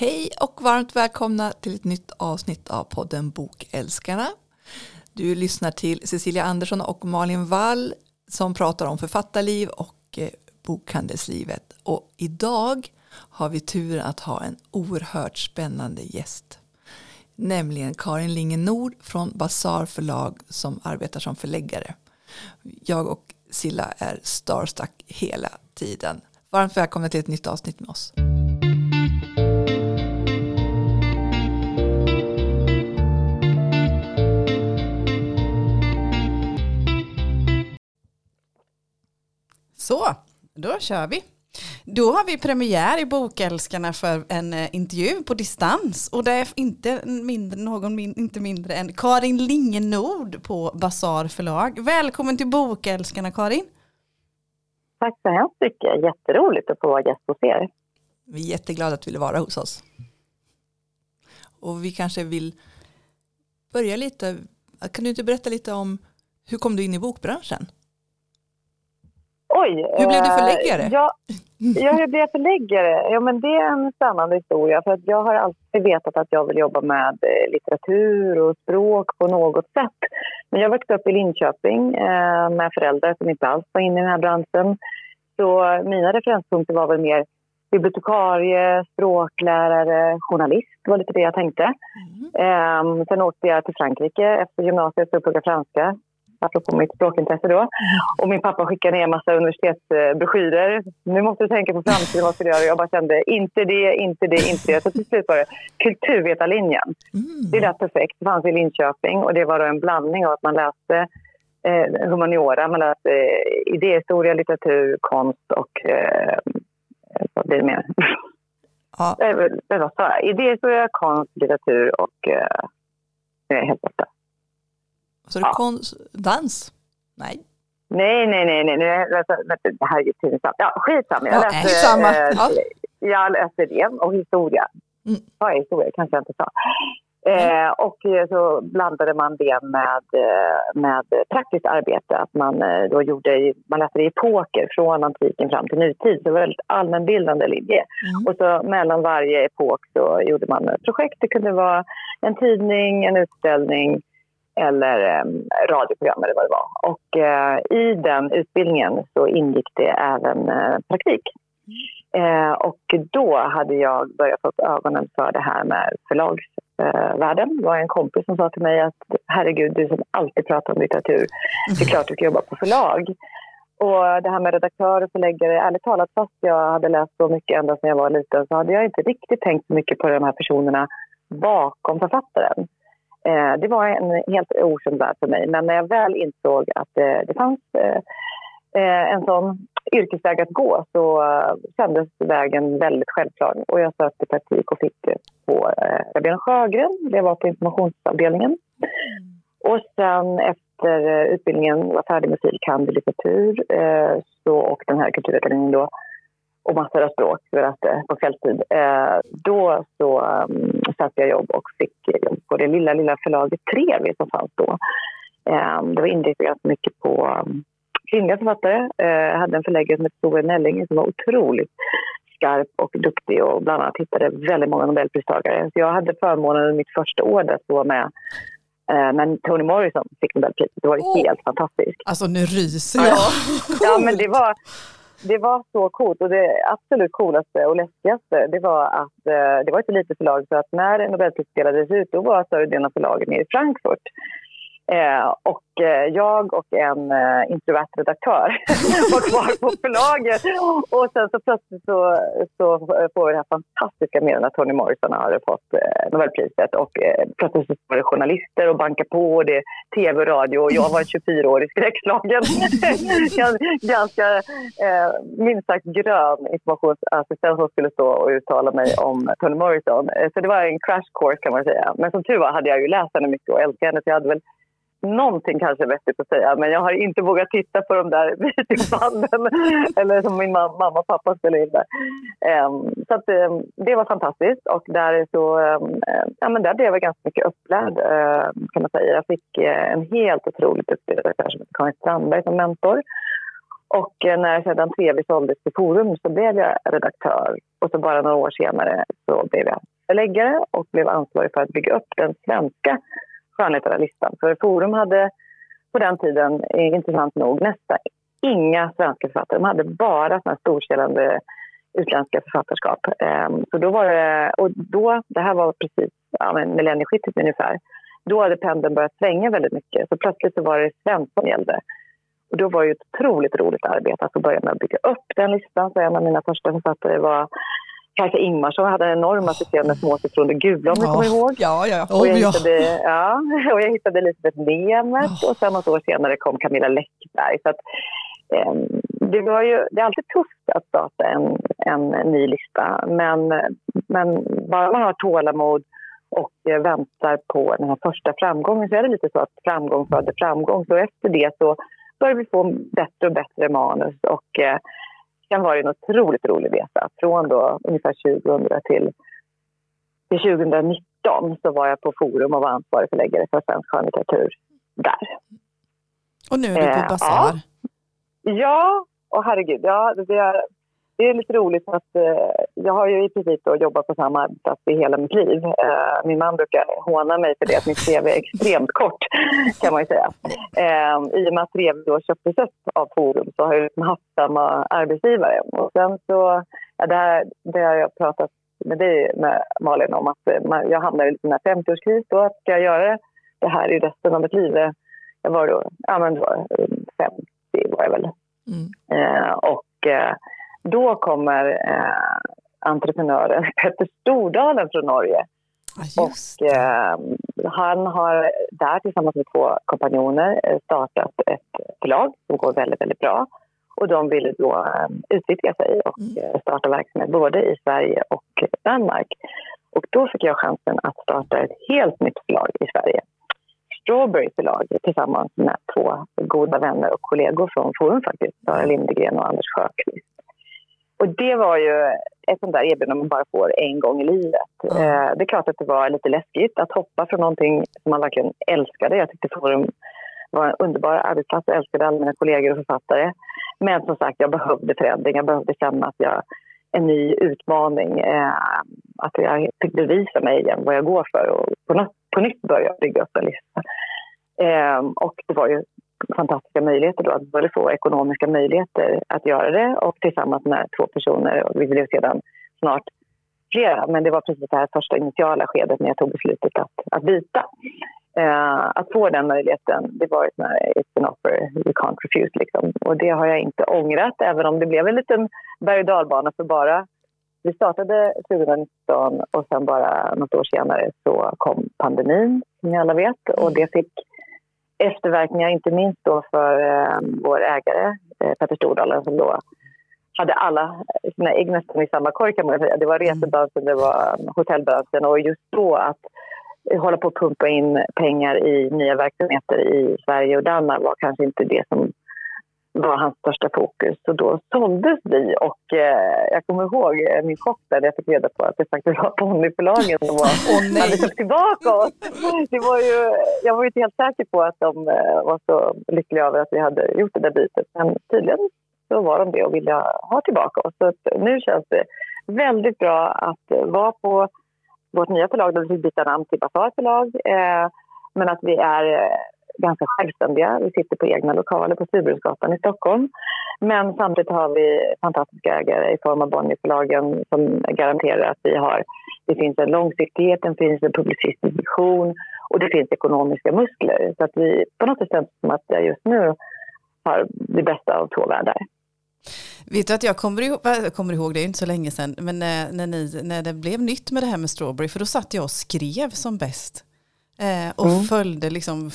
Hej och varmt välkomna till ett nytt avsnitt av podden Bokälskarna. Du lyssnar till Cecilia Andersson och Malin Wall som pratar om författarliv och eh, bokhandelslivet. Och idag har vi turen att ha en oerhört spännande gäst. Nämligen Karin Linge Nord från Basar förlag som arbetar som förläggare. Jag och Silla är starstruck hela tiden. Varmt välkomna till ett nytt avsnitt med oss. Så, då kör vi. Då har vi premiär i Bokälskarna för en eh, intervju på distans och det är inte mindre, någon min, inte mindre än Karin Lingenord på Basar förlag. Välkommen till Bokälskarna Karin. Tack så hemskt mycket. Jätteroligt att få vara gäst hos er. Vi är jätteglada att du ville vara hos oss. Och vi kanske vill börja lite. Kan du inte berätta lite om hur kom du in i bokbranschen? Oj. Hur blev du förläggare? Eh, ja, ja, hur blev jag förläggare? Ja, men det är en spännande historia. För att jag har alltid vetat att jag vill jobba med eh, litteratur och språk på något sätt. Men jag växte upp i Linköping eh, med föräldrar som inte alls var inne i den här branschen. Så mina referenspunkter var väl mer bibliotekarie, språklärare, journalist var lite det jag tänkte. Mm. Eh, sen åkte jag till Frankrike efter gymnasiet för att plugga franska apropå mitt språkintresse då. Och min pappa skickade ner en massa universitetsbroschyrer. Nu måste du tänka på framtiden, vad ska du göra? Jag bara kände, inte det, inte det, inte det. Så till slut var det kulturvetarlinjen. Mm. Det lät perfekt. Det fanns i Linköping och det var då en blandning av att man läste eh, humaniora, man läste eh, idéhistoria, litteratur, konst och eh, vad blir det mer? Ja. Eh, vad sa jag? Idéhistoria, konst, litteratur och eh, helt borta. Så det konst, dans? Nej. Nej, nej, nej, nej, nej. det här är ju pinsamt. Ja, skitsamma. Jag läste, ja, äh, ja. jag läste det och historia. Mm. Ja, historia kanske jag inte sa. Eh, och så blandade man det med, eh, med praktiskt arbete. Att man, eh, då gjorde, man läste det i epoker från antiken fram till nutid. Så det var väldigt allmänbildande linje. Mm. Och så mellan varje epok så gjorde man projekt. Det kunde vara en tidning, en utställning eller eh, radioprogram eller vad det var. Och eh, i den utbildningen så ingick det även eh, praktik. Eh, och då hade jag börjat få upp ögonen för det här med förlagsvärlden. det var en kompis som sa till mig att herregud, du som alltid pratar om litteratur, det är klart du ska jobba på förlag. Och det här med redaktör och förläggare, ärligt talat, fast jag hade läst så mycket ända sedan jag var liten så hade jag inte riktigt tänkt så mycket på de här personerna bakom författaren. Eh, det var en helt okänd värld för mig. Men när jag väl insåg att eh, det fanns eh, eh en sån yrkesväg att gå så eh, kändes vägen väldigt självklar. Och jag sökte praktik och fick det på Rabén Sjögren. Det var på informationsavdelningen. Och sen efter utbildningen var färdig med fil. i litteratur så, och den här kulturakademin då och massor av språk för att, eh, på kvällstid. Eh, då så um, sökte jag jobb och fick jobb på det lilla, lilla förlaget Trevi som fanns då. Eh, det var inriktat ganska mycket på um, kvinnliga författare. Eh, jag hade en förläggare som hette Tove Nellinge som var otroligt skarp och duktig och bland annat hittade väldigt många nobelpristagare. Så jag hade förmånen under mitt första år att vara med eh, men Toni Morrison fick Nobelpriset. Det var oh. helt fantastiskt. Alltså nu ryser jag. Ja, ja men det var, det var så coolt och det absolut coolaste och läskigaste det var att eh, det var ett litet förlag så att när Nobelpriset delades ut då var större delen av förlagen i Frankfurt. Eh, och Eh, jag och en eh, introvert redaktör var kvar på förlaget. Och sen så plötsligt så, så får vi det här fantastiska meddelandet att Toni Morrison har fått eh, Nobelpriset. Och eh, plötsligt så står det journalister och bankar på och det är tv och radio. Och jag var 24-årig skräckslagen. Ganska eh, minst sagt grön informationsassistent som skulle stå och uttala mig om Toni Morrison. Eh, så det var en crash course kan man säga. Men som tur var hade jag ju läst henne mycket och älskat henne. Så jag hade väl någonting kanske vettigt att säga men jag har inte vågat titta på de där videobanden eller som min mamma och pappa spelade in där. Um, så att, um, det var fantastiskt och där, så, um, ja, men där blev jag ganska mycket upplärd uh, kan man säga. Jag fick uh, en helt otroligt utbildad redaktör som Karin Strandberg som mentor. Och eh, när sedan TV såldes till Forum så blev jag redaktör och så bara några år senare så blev jag förläggare och blev ansvarig för att bygga upp den svenska skönlitterära För Forum hade på den tiden, intressant nog, nästan inga svenska författare. De hade bara såna storsäljande utländska författarskap. Ehm, så då var det, och då, det här var precis ja, millennieskiftet ungefär, då hade pendeln börjat svänga väldigt mycket. Så plötsligt så var det svenskt som gällde. Och då var det ett otroligt roligt arbete att få börja med att bygga upp den listan. Så en av mina första författare var Kajsa Ingmarsson hade en enorm succé med Småcitron och gula om ni kommer ihåg. Ja, ja. Och jag, hittade, ja, och jag hittade Elisabeth Lemet oh. och sen något år senare kom Camilla Läckberg. Så att, eh, det, var ju, det är alltid tufft att starta en, en ny lista men, men bara man har tålamod och väntar på den här första framgången så är det lite så att framgång föder framgång. Så efter det så börjar vi få bättre och bättre manus och eh, sen var en otroligt rolig resa. Från då ungefär 2000 till, till 2019 så var jag på Forum och var ansvarig förläggare för svensk skönlitteratur där. Och nu är du på eh, Basar? Ja. ja, och herregud, ja, det, det är lite roligt för att eh, jag har ju i princip då jobbat på samma arbetsplats i hela mitt liv. Eh, min man brukar håna mig för det, att mitt CV är extremt kort kan man ju säga. Eh, I och med att Rev då köptes upp av Forum så har jag liksom haft samma arbetsgivare. Och sen så, ja, det, här, det har jag pratat med dig med Malin om att eh, jag hamnar i en 50-årskris då. Att ska jag göra det här i resten av mitt liv? Jag var då, ja men då 50 var jag väl. Mm. Eh, och eh, då kommer eh, entreprenören Petter Stordalen från Norge. Ah, och eh, han har där tillsammans med två kompanjoner eh, startat ett förlag som går väldigt, väldigt bra. Och de ville då eh, utvidga sig och mm. Eh, starta verksamhet både i Sverige och Danmark. Och då fick jag chansen att starta ett helt nytt förlag i Sverige. Strawberry förlag tillsammans med två goda vänner och kollegor från Forum faktiskt, Sara Lindegren och Anders Sjöqvist. Och det var ju ett sånt där erbjudande man bara får en gång i livet. Mm. Eh, det är klart att det var lite läskigt att hoppa från någonting som man verkligen älskade. Jag tyckte Forum var en underbar arbetsplats. Jag älskade alla mina kollegor och författare. Men som sagt, jag behövde förändring. Jag behövde känna att jag en ny utmaning. Eh, att jag fick bevisa mig igen vad jag går för och på, något, på nytt börja bygga upp en lista. Eh, och det var ju fantastiska möjligheter då, att både få ekonomiska möjligheter att göra det och tillsammans med två personer. Och vi blev sedan snart flera, men det var precis det här första initiala skedet när jag tog beslutet att, att byta. Eh, att få den möjligheten, det var ett it's an offer you can't refuse. Liksom. Och det har jag inte ångrat, även om det blev en liten berg och dalbana för bara vi startade 2019 och sen bara något år senare så kom pandemin, som ni alla vet. Och det fick efterverkningar, inte minst då för eh, vår ägare eh, Petter Stordalen som då hade alla sina ägg nästan i samma korg kan man säga. Det var mm. resebranschen, det var hotellbranschen och just då att hålla på att pumpa in pengar i nya verksamheter i Sverige och Danmark var kanske inte det som var hans största fokus. Så då såldes vi och eh, jag kommer ihåg eh, min chock där jag fick reda på att det faktiskt var Ponyförlagen som var, oh, hade köpt tillbaka oss. Det var ju, jag var ju inte helt säker på att de eh, var så lyckliga över att vi hade gjort det där bytet. Men tydligen så var de det och ville ha tillbaka oss. Så nu känns det väldigt bra att vara på vårt nya förlag där vi byta namn till Basar förlag. Eh, men att vi är ganska självständiga. Vi sitter på egna lokaler på Sturebruksgatan i Stockholm. Men samtidigt har vi fantastiska ägare i form av Bonnierförlagen som garanterar att vi har, det finns en långsiktighet, det finns en publicistisk vision och det finns ekonomiska muskler. Så att vi på något sätt känns som att jag just nu har det bästa av två världar. Vet du att jag kommer ihåg, jag kommer ihåg det är inte så länge sedan, men när, när, ni, när det blev nytt med det här med Strawberry, för då satt jag och skrev som bäst. Eh, och mm. följde liksom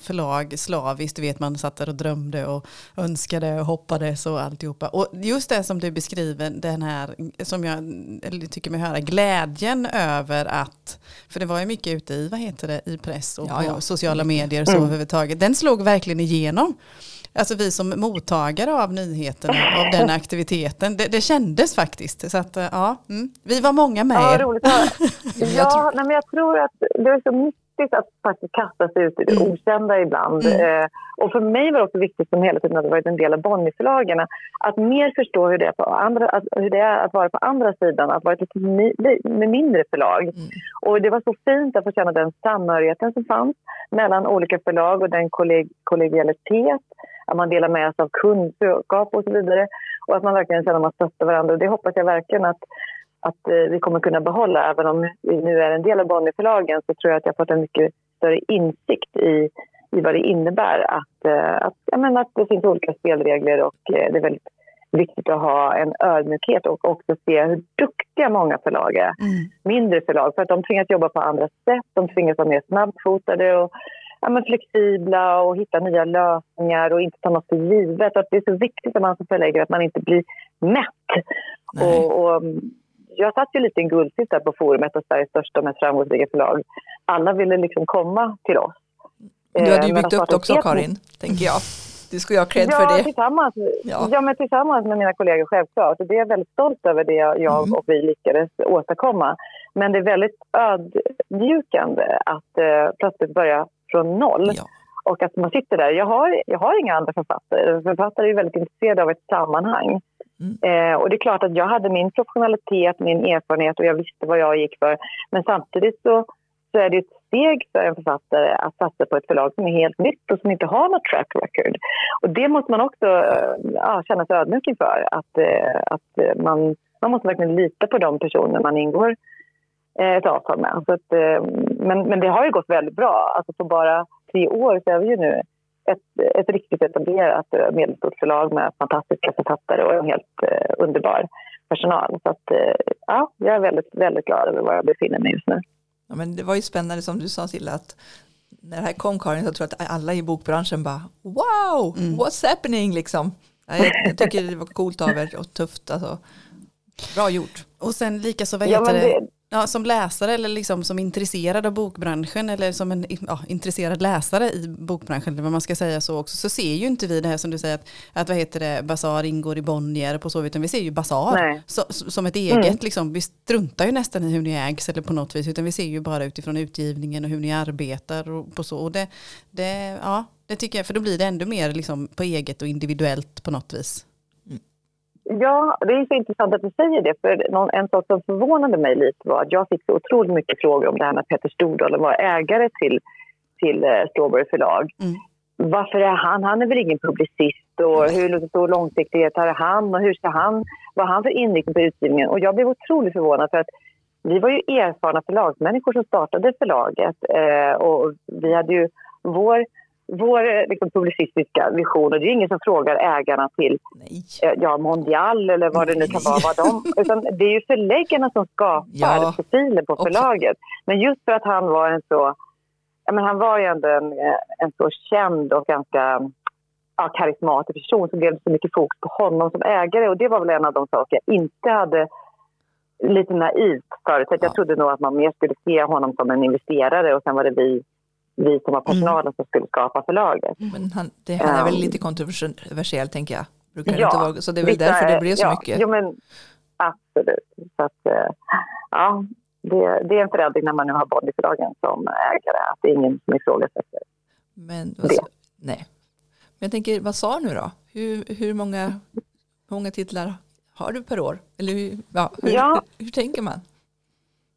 förlag slaviskt, du vet man satt där och drömde och önskade och hoppades och alltihopa. Och just det som du beskriver, den här som jag tycker mig höra, glädjen över att, för det var ju mycket ute i, vad heter det, i press och ja, ja. sociala medier och så mm. överhuvudtaget, den slog verkligen igenom. Alltså vi som mottagare av nyheterna, av den aktiviteten, det, det kändes faktiskt. Så att, ja, mm. Vi var många med ja, Roligt ja, nej, men jag tror att det är så mycket häftigt att faktiskt kasta sig ut i det mm. okända ibland. Mm. Eh, och för mig var det också viktigt, som hela tiden hade varit en del av Bonnierförlagen, att mer förstå hur det, är på andra, att, hur det är att vara på andra sidan, att vara ett med mindre förlag. Mm. Och det var så fint att få känna den samhörigheten som fanns mellan olika förlag och den kolleg kollegialitet, att man delar med sig av kunskap och så vidare. Och att man verkligen känner att man stöttar varandra. Och det hoppas jag verkligen att att eh, vi kommer kunna behålla. Även om vi nu är en del av Bonnierförlagen så tror jag att jag har fått en mycket större insikt i, i vad det innebär att, eh, att, jag menar, att det finns olika spelregler och eh, det är väldigt viktigt att ha en ödmjukhet och också se hur duktiga många förlag är. Mm. Mindre förlag, för att de tvingas jobba på andra sätt. De tvingas vara mer snabbfotade och ja, flexibla och hitta nya lösningar och inte ta något för givet. Att det är så viktigt att man som förläggare att man inte blir mätt. Och, och, jag satt ju lite i en där på forumet och Sveriges största och mest framgångsrika förlag. Alla ville liksom komma till oss. Du hade ju eh, byggt upp det också Karin, tänker jag. Du ju ha cred ja, för det. Tillsammans, ja. ja, men tillsammans med mina kollegor självklart. Och det är jag väldigt stolt över det jag mm. och vi lyckades åstadkomma. Men det är väldigt ödmjukande att eh, plötsligt börja från noll. Ja. Och att man sitter där. Jag har, jag har inga andra författare. Författare är väldigt intresserade av ett sammanhang. Mm. Eh, och det är klart att jag hade min professionalitet, min erfarenhet och jag visste vad jag gick för. Men samtidigt så, så är det ett steg för en författare att satsa på ett förlag som är helt nytt och som inte har något track record. Och det måste man också eh, ja, känna sig ödmjuk inför. Att, eh, att eh, man, man måste verkligen lita på de personer man ingår eh, ett avtal med. Så att, eh, men, men det har ju gått väldigt bra. Alltså på bara tre år så är vi ju nu ett, ett riktigt etablerat eh, medelstort förlag med fantastiska författare och en helt eh, underbar personal. Så att, eh, ja, jag är väldigt, väldigt glad över var jag befinner mig just nu. Ja, men det var ju spännande som du sa Silla att när det här kom Karin så tror jag att alla i bokbranschen bara wow, mm. what's happening liksom. Jag, jag tycker det var coolt av er och tufft alltså. Bra gjort. Och sen likaså vad heter ja, det? Ja, som läsare eller liksom som intresserad av bokbranschen eller som en ja, intresserad läsare i bokbranschen, eller vad man ska säga så också, så ser ju inte vi det här som du säger att, att vad heter det, Basar ingår i Bonnier på så utan vi ser ju Basar så, som ett eget, mm. liksom, vi struntar ju nästan i hur ni ägs eller på något vis, utan vi ser ju bara utifrån utgivningen och hur ni arbetar och på så. Och det, det, ja, det tycker jag, för då blir det ändå mer liksom på eget och individuellt på något vis. Ja, det är så intressant att du säger det. För någon, en sak som förvånade mig lite var att jag fick så otroligt mycket frågor om det här med Peter Stordalen var ägare till, till uh, Strawberry förlag. Mm. Varför är han? Han är väl ingen publicist och hur stor långsiktighet har han och hur ska han, vad har han för inriktning på utgivningen? Och jag blev otroligt förvånad för att vi var ju erfarna förlagsmänniskor som startade förlaget uh, och vi hade ju vår vår eh, liksom, publicistiska vision. Och det är ingen som frågar ägarna till eh, ja, Mondial eller vad det nu kan vara. Vad de, utan det är ju förläggarna som skapar ja. profilen på förlaget. Men just för att han var en så... Ja, men han var ju ändå en, eh, en så känd och ganska ja, karismatisk person så blev det så mycket fokus på honom som ägare. Och det var väl en av de saker jag inte hade lite naivt förut. Ja. Jag trodde nog att man mer skulle se honom som en investerare och sen var det vi vi som var personalen mm. som skulle skapa förlaget. Men han, det här är väl lite kontroversiell tänker jag. Brukar ja, inte vara, så det är väl därför det blev så ja, mycket. Jo, men, absolut. Så att, eh, ja, det, det är en förändring när man nu har Bonnierförlagen som ägare, att det är ingen som ifrågasätter men, det. Nej. Men jag tänker, vad sa nu då? Hur, hur många, många titlar har du per år? Eller hur, ja, hur, ja. hur, hur tänker man?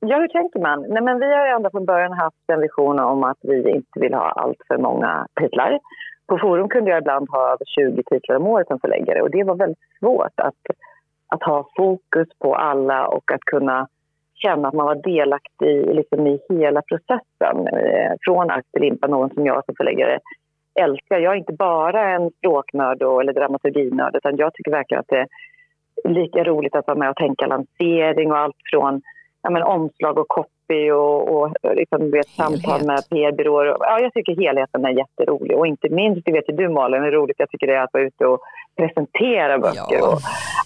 Ja, hur tänker man? Nej, men vi har ju ända från början haft en vision om att vi inte vill ha allt för många titlar. På Forum kunde jag ibland ha över 20 titlar om året som förläggare och det var väldigt svårt att, att ha fokus på alla och att kunna känna att man var delaktig liksom, i hela processen eh, från ax till limpa, någon som jag som förläggare älskar. Jag är inte bara en språknörd eller dramaturginörd utan jag tycker verkligen att det är lika roligt att vara med och tänka lansering och allt från ja, men, omslag och copy och, och liksom, vet, samtal med PR-byråer. Ja, jag tycker helheten är jätterolig. Och inte minst, det vet ju du Malin, hur roligt jag tycker det är att vara ute och presentera böcker. Ja. Och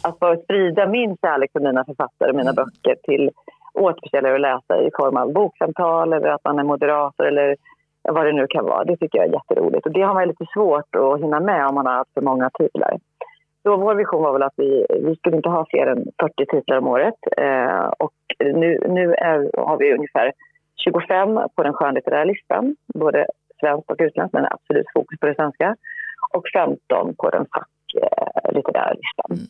att få sprida min kärlek för mina författare och mina mm. böcker till återförsäljare och läsare i form av boksamtal eller att man är moderator eller vad det nu kan vara. Det tycker jag är jätteroligt. Och det har man lite svårt att hinna med om man har haft för många titlar. Så vår vision var väl att vi, vi skulle inte ha fler än 40 titlar om året. Eh, och nu, nu är, har vi ungefär 25 på den skönlitterära listan, både svenskt och utländskt, men absolut fokus på det svenska. Och 15 på den facklitterära listan. Mm.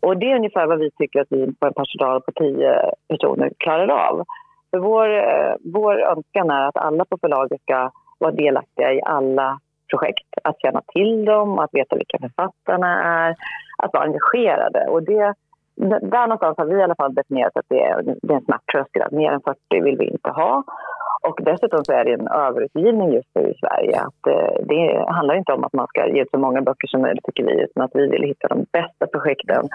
Och det är ungefär vad vi tycker att vi på en personal på 10 personer klarar av. För vår, eh, vår önskan är att alla på förlaget ska vara delaktiga i alla projekt. Att känna till dem, att veta vilka författarna är, att vara engagerade. Och det, där någonstans har vi i alla fall definierat att det är, det är en smärttröskel. Att mer än 40 vill vi inte ha. Och dessutom så är det en överutgivning just nu i Sverige. Att eh, det handlar inte om att man ska ge ut så många böcker som möjligt, tycker vi, utan att vi vill hitta de bästa projekten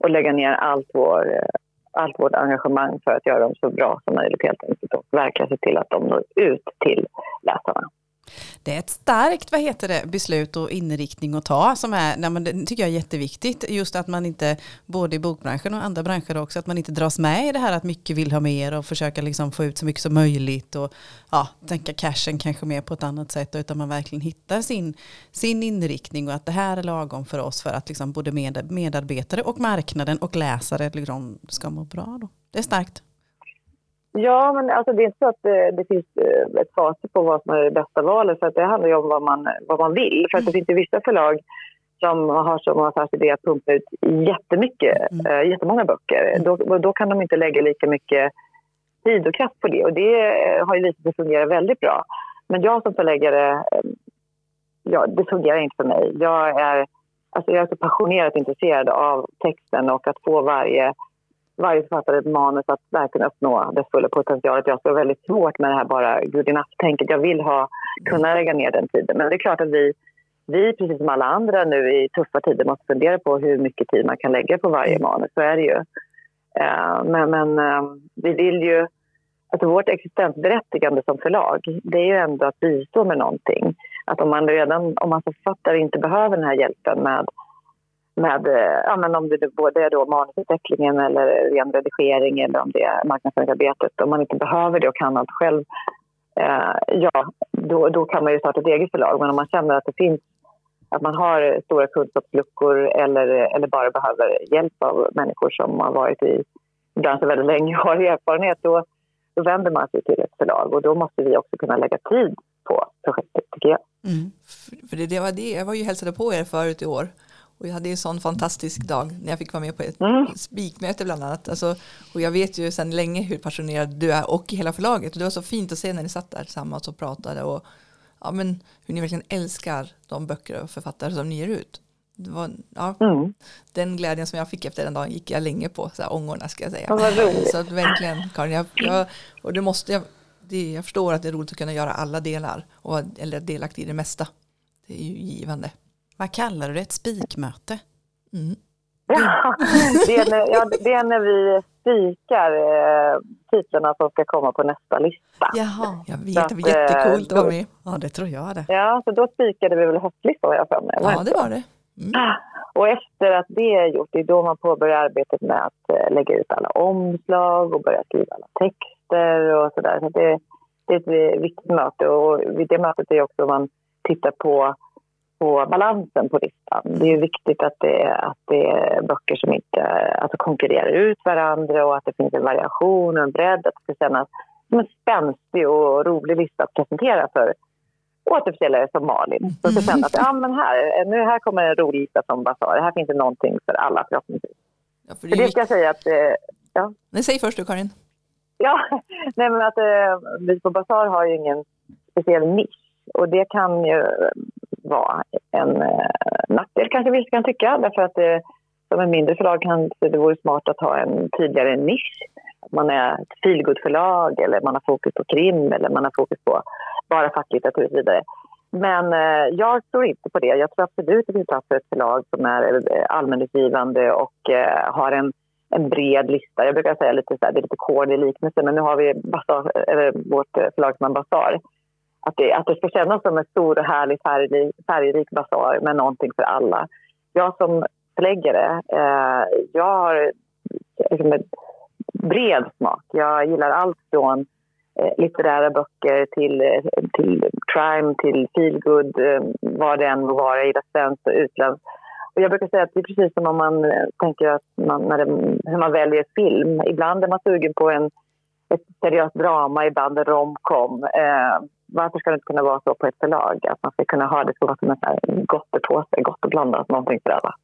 och lägga ner allt, vår, eh, allt vårt engagemang för att göra dem så bra som möjligt helt enkelt och verkligen se till att de når ut till läsarna. Det är ett starkt vad heter det, beslut och inriktning att ta som är, nej, men det tycker jag är jätteviktigt. Just att man inte, både i bokbranschen och andra branscher också, att man inte dras med i det här att mycket vill ha mer och försöka liksom få ut så mycket som möjligt och ja, tänka cashen kanske mer på ett annat sätt utan man verkligen hittar sin, sin inriktning och att det här är lagom för oss för att liksom både med, medarbetare och marknaden och läsare liksom ska må bra. Då. Det är starkt. Ja, men alltså det är inte så att det, det finns eh, ett facit på vad som är det bästa valet. För att det handlar ju om vad man, vad man vill. För att det finns ju vissa förlag som har som affärsidé att pumpa ut jättemycket, mm. äh, jättemånga böcker. Mm. Då, då kan de inte lägga lika mycket tid och kraft på det. Och det har ju visat sig fungera väldigt bra. Men jag som förläggare, eh, ja, det fungerar inte för mig. Jag är, alltså jag är så passionerat intresserad av texten och att få varje varje författare ett manus att verkligen uppnå dess fulla potential. Jag ha väldigt svårt med det här bara good enough-tänket. Jag vill ha, kunna lägga ner den tiden. Men det är klart att vi, vi, precis som alla andra nu i tuffa tider måste fundera på hur mycket tid man kan lägga på varje manus. Så är det ju. Uh, men, men uh, vi vill ju... Alltså vårt existensberättigande som förlag det är ju ändå att bistå med någonting. Att om man redan om man som författare inte behöver den här hjälpen med med, eh, ja, men om det både är då manusutvecklingen eller ren redigering eller om det är marknadsföringsarbetet. Om man inte behöver det och kan allt själv, eh, ja, då, då kan man ju starta ett eget förlag. Men om man känner att det finns att man har stora kunskapsluckor eller, eller bara behöver hjälp av människor som har varit i branschen väldigt länge och har erfarenhet, då, då vänder man sig till ett förlag och då måste vi också kunna lägga tid på projektet, tycker jag. Mm. För det, det var det, jag var ju hälsade på er förut i år och jag hade en sån fantastisk dag när jag fick vara med på ett mm. spikmöte bland annat. Alltså, och jag vet ju sedan länge hur passionerad du är och hela förlaget. Och det var så fint att se när ni satt där tillsammans och pratade och ja, men, hur ni verkligen älskar de böcker och författare som ni ger ut. Var, ja, mm. Den glädjen som jag fick efter den dagen gick jag länge på, så här, ångorna ska jag säga. så att verkligen Karin, jag, jag, och det måste jag, det, jag förstår att det är roligt att kunna göra alla delar och eller delaktig i det mesta. Det är ju givande. Vad kallar du det? Ett spikmöte? Mm. Ja, det, är när, ja, det är när vi spikar eh, titlarna som ska komma på nästa lista. Jaha, jag vet. det var jättekult att vara med. Ja, det tror jag det. Ja, så då spikade vi väl höstlistan har jag för mig. Ja, det var det. Mm. Och efter att det är gjort, det är då man påbörjar arbetet med att eh, lägga ut alla omslag och börja skriva alla texter och sådär. Så det, det är ett viktigt möte och vid det mötet är också man tittar på på balansen på listan. Det är viktigt att det, att det är böcker som inte alltså konkurrerar ut varandra och att det finns en variation och en bredd. Att det ska kännas som en spänstig och rolig lista att presentera för återförsäljare som Malin. Så ska känna att ja, men här, nu här kommer en rolig lista från Basar. Här finns det någonting för alla förhoppningsvis. Ja, för det, för det ska jag säga att... Eh, ja. Nej, säg först du Karin. Ja, nej men att eh, vi på Basar har ju ingen speciell nisch. Och det kan ju vara en eh, nackdel kanske vissa kan tycka. Därför att det, som en mindre förlag kanske det vore smart att ha en tydligare nisch. Att man är ett feelgood-förlag eller man har fokus på krim eller man har fokus på bara facklitteratur och så vidare. Men eh, jag tror inte på det. Jag tror absolut att det finns plats för ett förlag som är eh, allmänutgivande och eh, har en, en bred lista. Jag brukar säga lite så här, det är lite kord liknelse, men nu har vi Basar, eller vårt eh, förlag som är Basar att det, att det ska kännas som en stor och härlig färgrik, färgrik basar med någonting för alla. Jag som förläggare, eh, jag har liksom en bred smak. Jag gillar allt från eh, litterära böcker till, eh, till crime, till feelgood, eh, vad det än må vara. Jag gillar svenskt och utländskt. Och jag brukar säga att det är precis som om man eh, tänker att man, när det, hur man väljer film. Ibland är man sugen på en ett seriöst drama, ibland en romcom. Eh, varför ska det inte kunna vara så på ett förlag? Att man ska kunna ha det så som en gottepåse, gott och blandat, någonting för alla.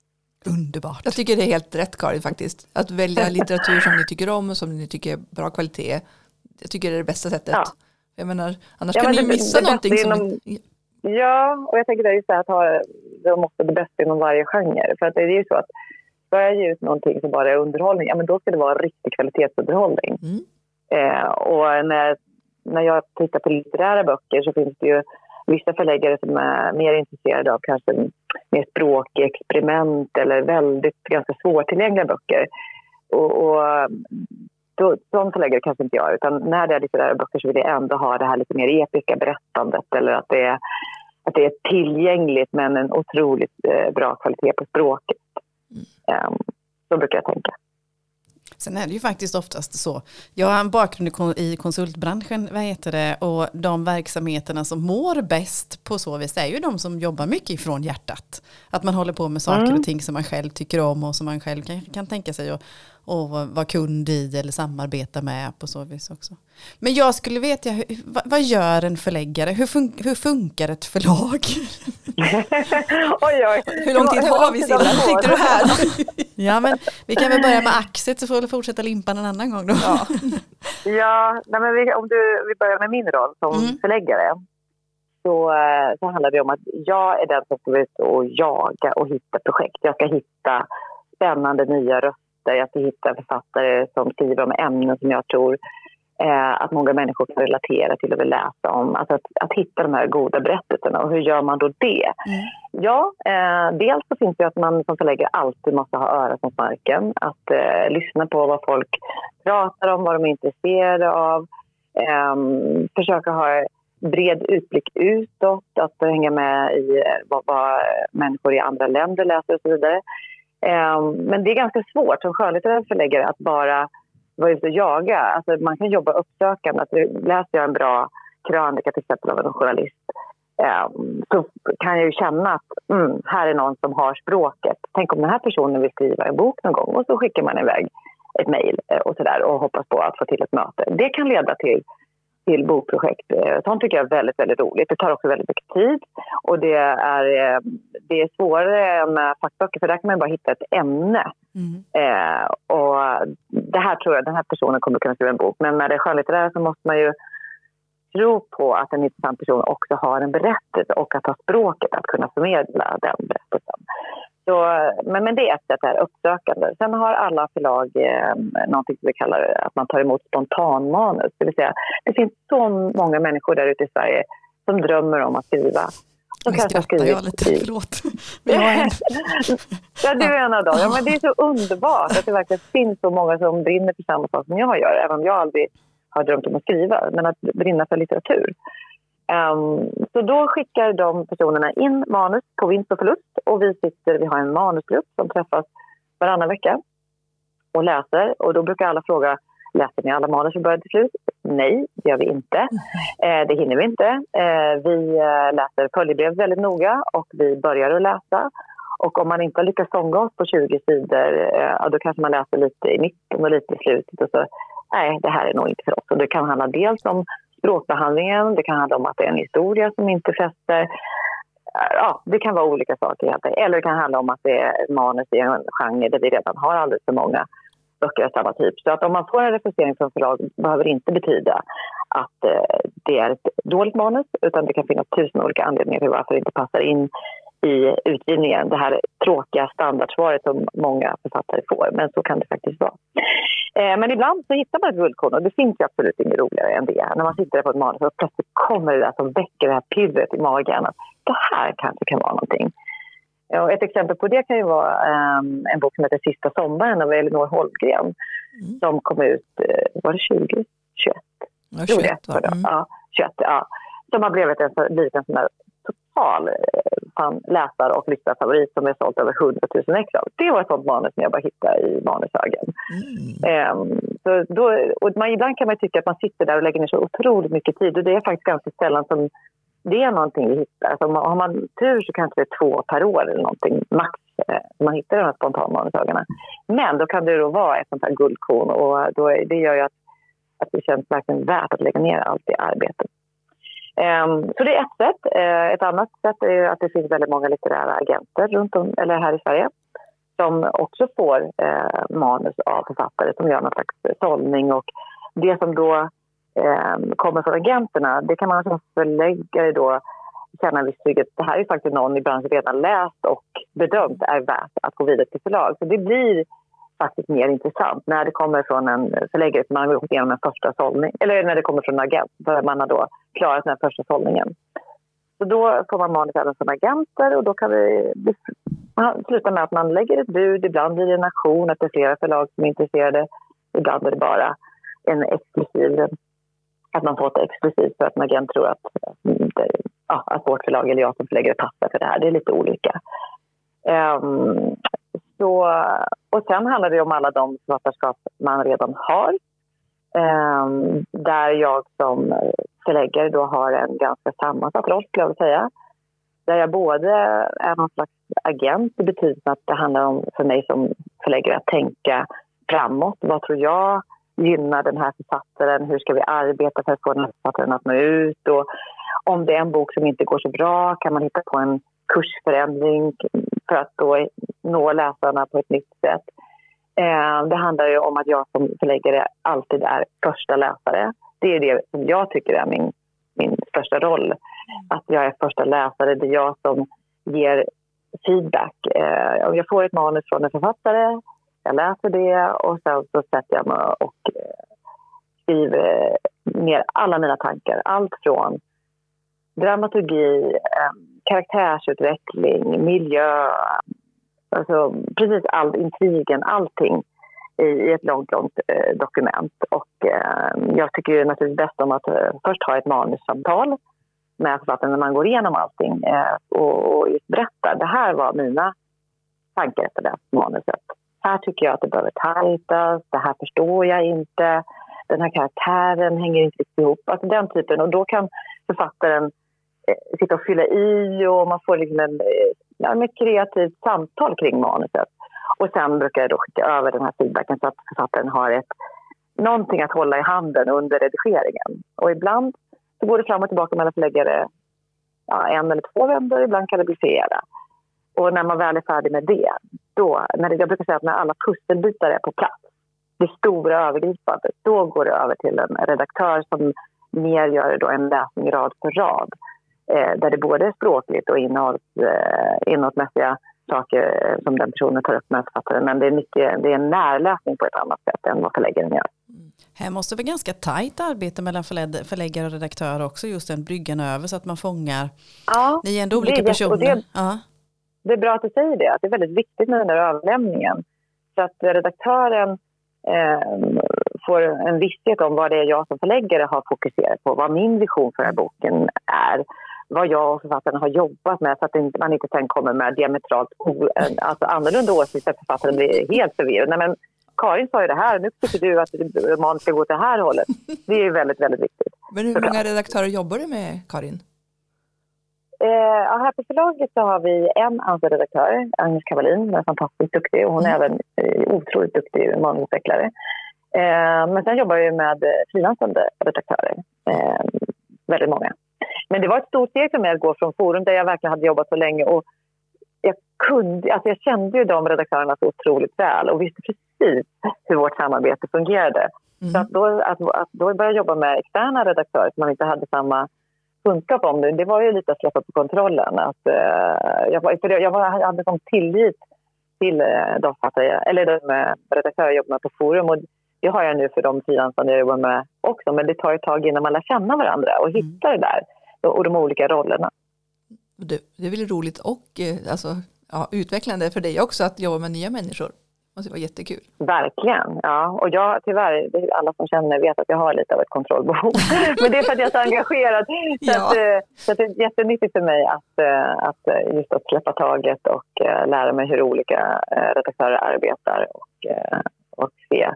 Underbart. Jag tycker det är helt rätt Karin faktiskt. Att välja litteratur som ni tycker om och som ni tycker är bra kvalitet. Jag tycker det är det bästa sättet. Ja. Jag menar, annars ja, kan ni missa det, någonting. Som inom, Ja, och jag tänker det är just det här att ha det måste det bästa inom varje genre. För att det är ju så att ska jag ge ut någonting som bara är underhållning, ja men då ska det vara riktig kvalitetsunderhållning. Mm. Eh, och när, när jag tittar på litterära böcker så finns det ju vissa förläggare som är mer intresserade av kanske mer språkexperiment eller väldigt ganska svårtillgängliga böcker. Och, och då, sån förläggare kanske inte jag utan när det är litterära böcker så vill jag ändå ha det här lite mer episka berättandet eller att det är, att det är tillgängligt men en otroligt eh, bra kvalitet på språket. Mm. Um, så brukar jag tänka. Sen är det ju faktiskt oftast så. Jag har en bakgrund i konsultbranschen vad heter det, och de verksamheterna som mår bäst på så vis är ju de som jobbar mycket ifrån hjärtat. Att man håller på med saker mm. och ting som man själv tycker om och som man själv kan, kan tänka sig att och vara kund i eller samarbeta med på så vis också. Men jag skulle veta, vad, vad gör en förläggare? Hur, fun hur funkar ett förlag? oj, oj. Hur lång tid har vi Silla? Tänkte du här? ja, men vi kan väl börja med Axet så får vi fortsätta limpan en annan gång då. ja, ja nej, men vi, om du, vi börjar med min roll som mm. förläggare så, eh, så handlar det om att jag är den som ska ut och jaga och hitta projekt. Jag ska hitta spännande nya röster röster. Jag ska hitta författare som skriver om ämnen som jag tror eh, att många människor kan relatera till och vill läsa om. Alltså att, att hitta de här goda berättelserna. Och hur gör man då det? Mm. Ja, eh, dels så finns det att man som förläggare alltid måste ha örat mot marken. Att eh, lyssna på vad folk pratar om, vad de är intresserade av. Eh, försöka ha bred utblick utåt, att hänga med i vad, vad människor i andra länder läser och så vidare. Ehm, men det är ganska svårt som skönlitterär förläggare att bara vara ute och jaga. Alltså man kan jobba uppsökande. Alltså läser jag en bra krönika till exempel av en journalist ehm, så kan jag ju känna att mm, här är någon som har språket. Tänk om den här personen vill skriva en bok någon gång och så skickar man iväg ett mejl eh, och sådär och hoppas på att få till ett möte. Det kan leda till till bokprojekt. Eh, sånt tycker jag är väldigt, väldigt roligt. Det tar också väldigt mycket tid och det är, eh, det är svårare med fackböcker för där kan man bara hitta ett ämne. Mm. Eh, och det här tror jag, den här personen kommer kunna skriva en bok. Men när det är skönlitterära så måste man ju tro på att en intressant person också har en berättelse och att ha språket att kunna förmedla den berättelsen. Så, men, men det är ett sätt, här, uppsökande. Sen har alla förlag eh, någonting som vi kallar att man tar emot spontanmanus. Det vill säga, det finns så många människor där ute i Sverige som drömmer om att skriva. Nu skrattar jag lite, förlåt. ja, du är en av dem. Ja, men det är så underbart att det verkligen finns så många som brinner för samma sak som jag gör, även om jag aldrig har drömt om att skriva, men att brinna för litteratur. Um, så då skickar de personerna in manus på vinst och förlust och vi sitter, vi har en manusgrupp som träffas varannan vecka och läser och då brukar alla fråga Läser ni alla manus från början till slut? Nej, det gör vi inte. Eh, det hinner vi inte. Eh, vi eh, läser följebrev väldigt noga och vi börjar att läsa. Och om man inte har lyckats fånga oss på 20 sidor, eh, då kanske man läser lite i mitten och lite i slutet. Och så, nej, det här är nog inte för oss. Och det kan handla dels om språkbehandlingen, det kan handla om att det är en historia som inte fäster. Ja, det kan vara olika saker helt Eller det kan handla om att det är manus i en genre där vi redan har alldeles för många böcker av samma typ. Så att om man får en recensering från förlag behöver det inte betyda att eh, det är ett dåligt manus utan det kan finnas tusen olika anledningar till varför det inte passar in i utgivningen. Det här tråkiga standardsvaret som många författare får, men så kan det faktiskt vara. Eh, men ibland så hittar man ett guldkorn och det finns ju absolut inget roligare än det. När man sitter där på ett manus och plötsligt kommer det där som väcker det här pirret i magen. Att det här kanske kan vara någonting. Och ett exempel på det kan ju vara um, en bok som heter Sista sommaren av Elinor Holmgren mm. som kom ut, uh, var det 20? 21? Ja, 21 var det. Mm. Ja, 21, ja. Som har blivit en, blivit en sån där total fan, läsar och lyssnarfavorit som är sålt över 100 000 ex av. Det var ett sånt manus som jag bara hittade i manushögen. Mm. Um, så då, och man, ibland kan man tycka att man sitter där och lägger ner så otroligt mycket tid och det är faktiskt ganska sällan som det är någonting vi hittar. Alltså, har man tur så kanske det är två per år eller någonting max eh, man hittar de här spontanmanushögarna. Men då kan det då vara ett sånt här guldkorn och då, det gör ju att att det känns verkligen värt att lägga ner allt det arbetet. Um, så det är ett sätt. Uh, ett annat sätt är att det finns väldigt många litterära agenter runt om, eller här i Sverige som också får uh, manus av författare som gör någon slags sållning. Och det som då um, kommer från agenterna, det kan man som förläggare då känna en viss trygghet. Det här är faktiskt någon i branschen redan läst och bedömt är värt att gå vidare till förlag. Så det blir faktiskt mer intressant när det kommer från en förläggare som har gått igenom en första sållning. Eller när det kommer från en agent, där man har då klarat den första sållningen. Så då får man manus även från agenter och då kan vi sluta med att man lägger ett bud. Ibland blir det en auktion, att det är flera förlag som är intresserade. Ibland är det bara en exklusiv, att man får det exklusivt för att en agent tror att, ja, att vårt förlag eller jag som förläggare passar för det här. Det är lite olika. Um, så, och sen handlar det om alla de författarskap man redan har. Ehm, där jag som förläggare då har en ganska sammansatt roll, skulle jag vilja säga. Där jag både är någon slags agent i betydelsen att det handlar om för mig som förläggare att tänka framåt. Vad tror jag gynnar den här författaren? Hur ska vi arbeta för att få den här författaren att nå ut? Och om det är en bok som inte går så bra kan man hitta på en kursförändring för att då nå läsarna på ett nytt sätt. Eh, det handlar ju om att jag som förläggare alltid är första läsare. Det är det som jag tycker är min, min största roll. Att jag är första läsare, det är jag som ger feedback. Eh, om jag får ett manus från en författare, jag läser det och sen så sätter jag mig och eh, skriver eh, ner alla mina tankar. Allt från dramaturgi, eh, karaktärsutveckling, miljö, alltså precis all intrigen, allting i, ett långt, långt eh, dokument. Och eh, jag tycker naturligtvis bäst om att eh, först ha ett manussamtal med författaren när man går igenom allting eh, och, och just berättar. Det här var mina tankar efter det manuset. Här tycker jag att det behöver tajtas, det här förstår jag inte, den här karaktären hänger inte riktigt ihop. Alltså den typen. Och då kan författaren Eh, sitta och fylla i och man får liksom en, eh, ja, ett kreativt samtal kring manuset. Och sen brukar jag då skicka över den här feedbacken så att författaren har ett, någonting att hålla i handen under redigeringen. Och ibland så går det fram och tillbaka mellan förläggare ja, en eller två vändor, ibland kan det bli flera. Och när man väl är färdig med det, då, när det, jag brukar säga att när alla pusselbitar är på plats, det stora övergripande, då går det över till en redaktör som mer gör då en läsning rad för rad eh, där det både är språkligt och innehålls, eh, innehållsmässiga saker som den personen tar upp med författaren. Men det är, mycket, det är en närläsning på ett annat sätt än vad förläggaren gör. Mm. Här måste vara ganska tajt arbete mellan förläggare och redaktör också, just den bryggan över så att man fångar. Ja, Ni är ändå olika det, personer. Det, ja. det är bra att du säger det, att det är väldigt viktigt med den där överlämningen. Så att redaktören eh, får en visshet om vad det är jag som förläggare har fokuserat på, vad min vision för den här boken är vad jag och författaren har jobbat med så att man inte sen kommer med diametralt alltså annorlunda åsikter att författaren blir helt förvirrad. Nej, men Karin sa ju det här, nu tycker du att man ska gå till det här hållet. Det är väldigt, väldigt viktigt. Men hur många redaktörer jobbar du med, Karin? Eh, här på förlaget så har vi en anställd redaktör, Agnes Kavalin, som är fantastiskt duktig och hon är mm. även eh, otroligt duktig manusutvecklare. Eh, men sen jobbar vi med frilansande redaktörer, eh, väldigt många. Men det var ett stort steg för mig att gå från Forum där jag verkligen hade jobbat så länge. Och jag, kunde, alltså jag kände ju de redaktörerna så otroligt väl och visste precis hur vårt samarbete fungerade. Mm. Så att då, att, att då börja jobba med externa redaktörer som man inte hade samma kunskap om det, det var ju lite att släppa på kontrollen. Att, uh, jag, var, för jag var, hade som tillit till uh, de, eller de uh, redaktörer jag jobbade med på Forum. Och det har jag nu för de frilansande jag jobbar med också. Men det tar ett tag innan man lär känna varandra och mm. hittar det där och de olika rollerna. Det, det är väl roligt och eh, alltså, ja, utvecklande för dig också att jobba med nya människor. Det måste vara jättekul. Verkligen. Ja. Och jag, tyvärr, alla som känner vet att jag har lite av ett kontrollbehov. Men det är för att jag är så engagerad. Så, ja. att, eh, så att det är jättenyttigt för mig att, eh, att just att släppa taget och lära mig hur olika redaktörer arbetar och, och se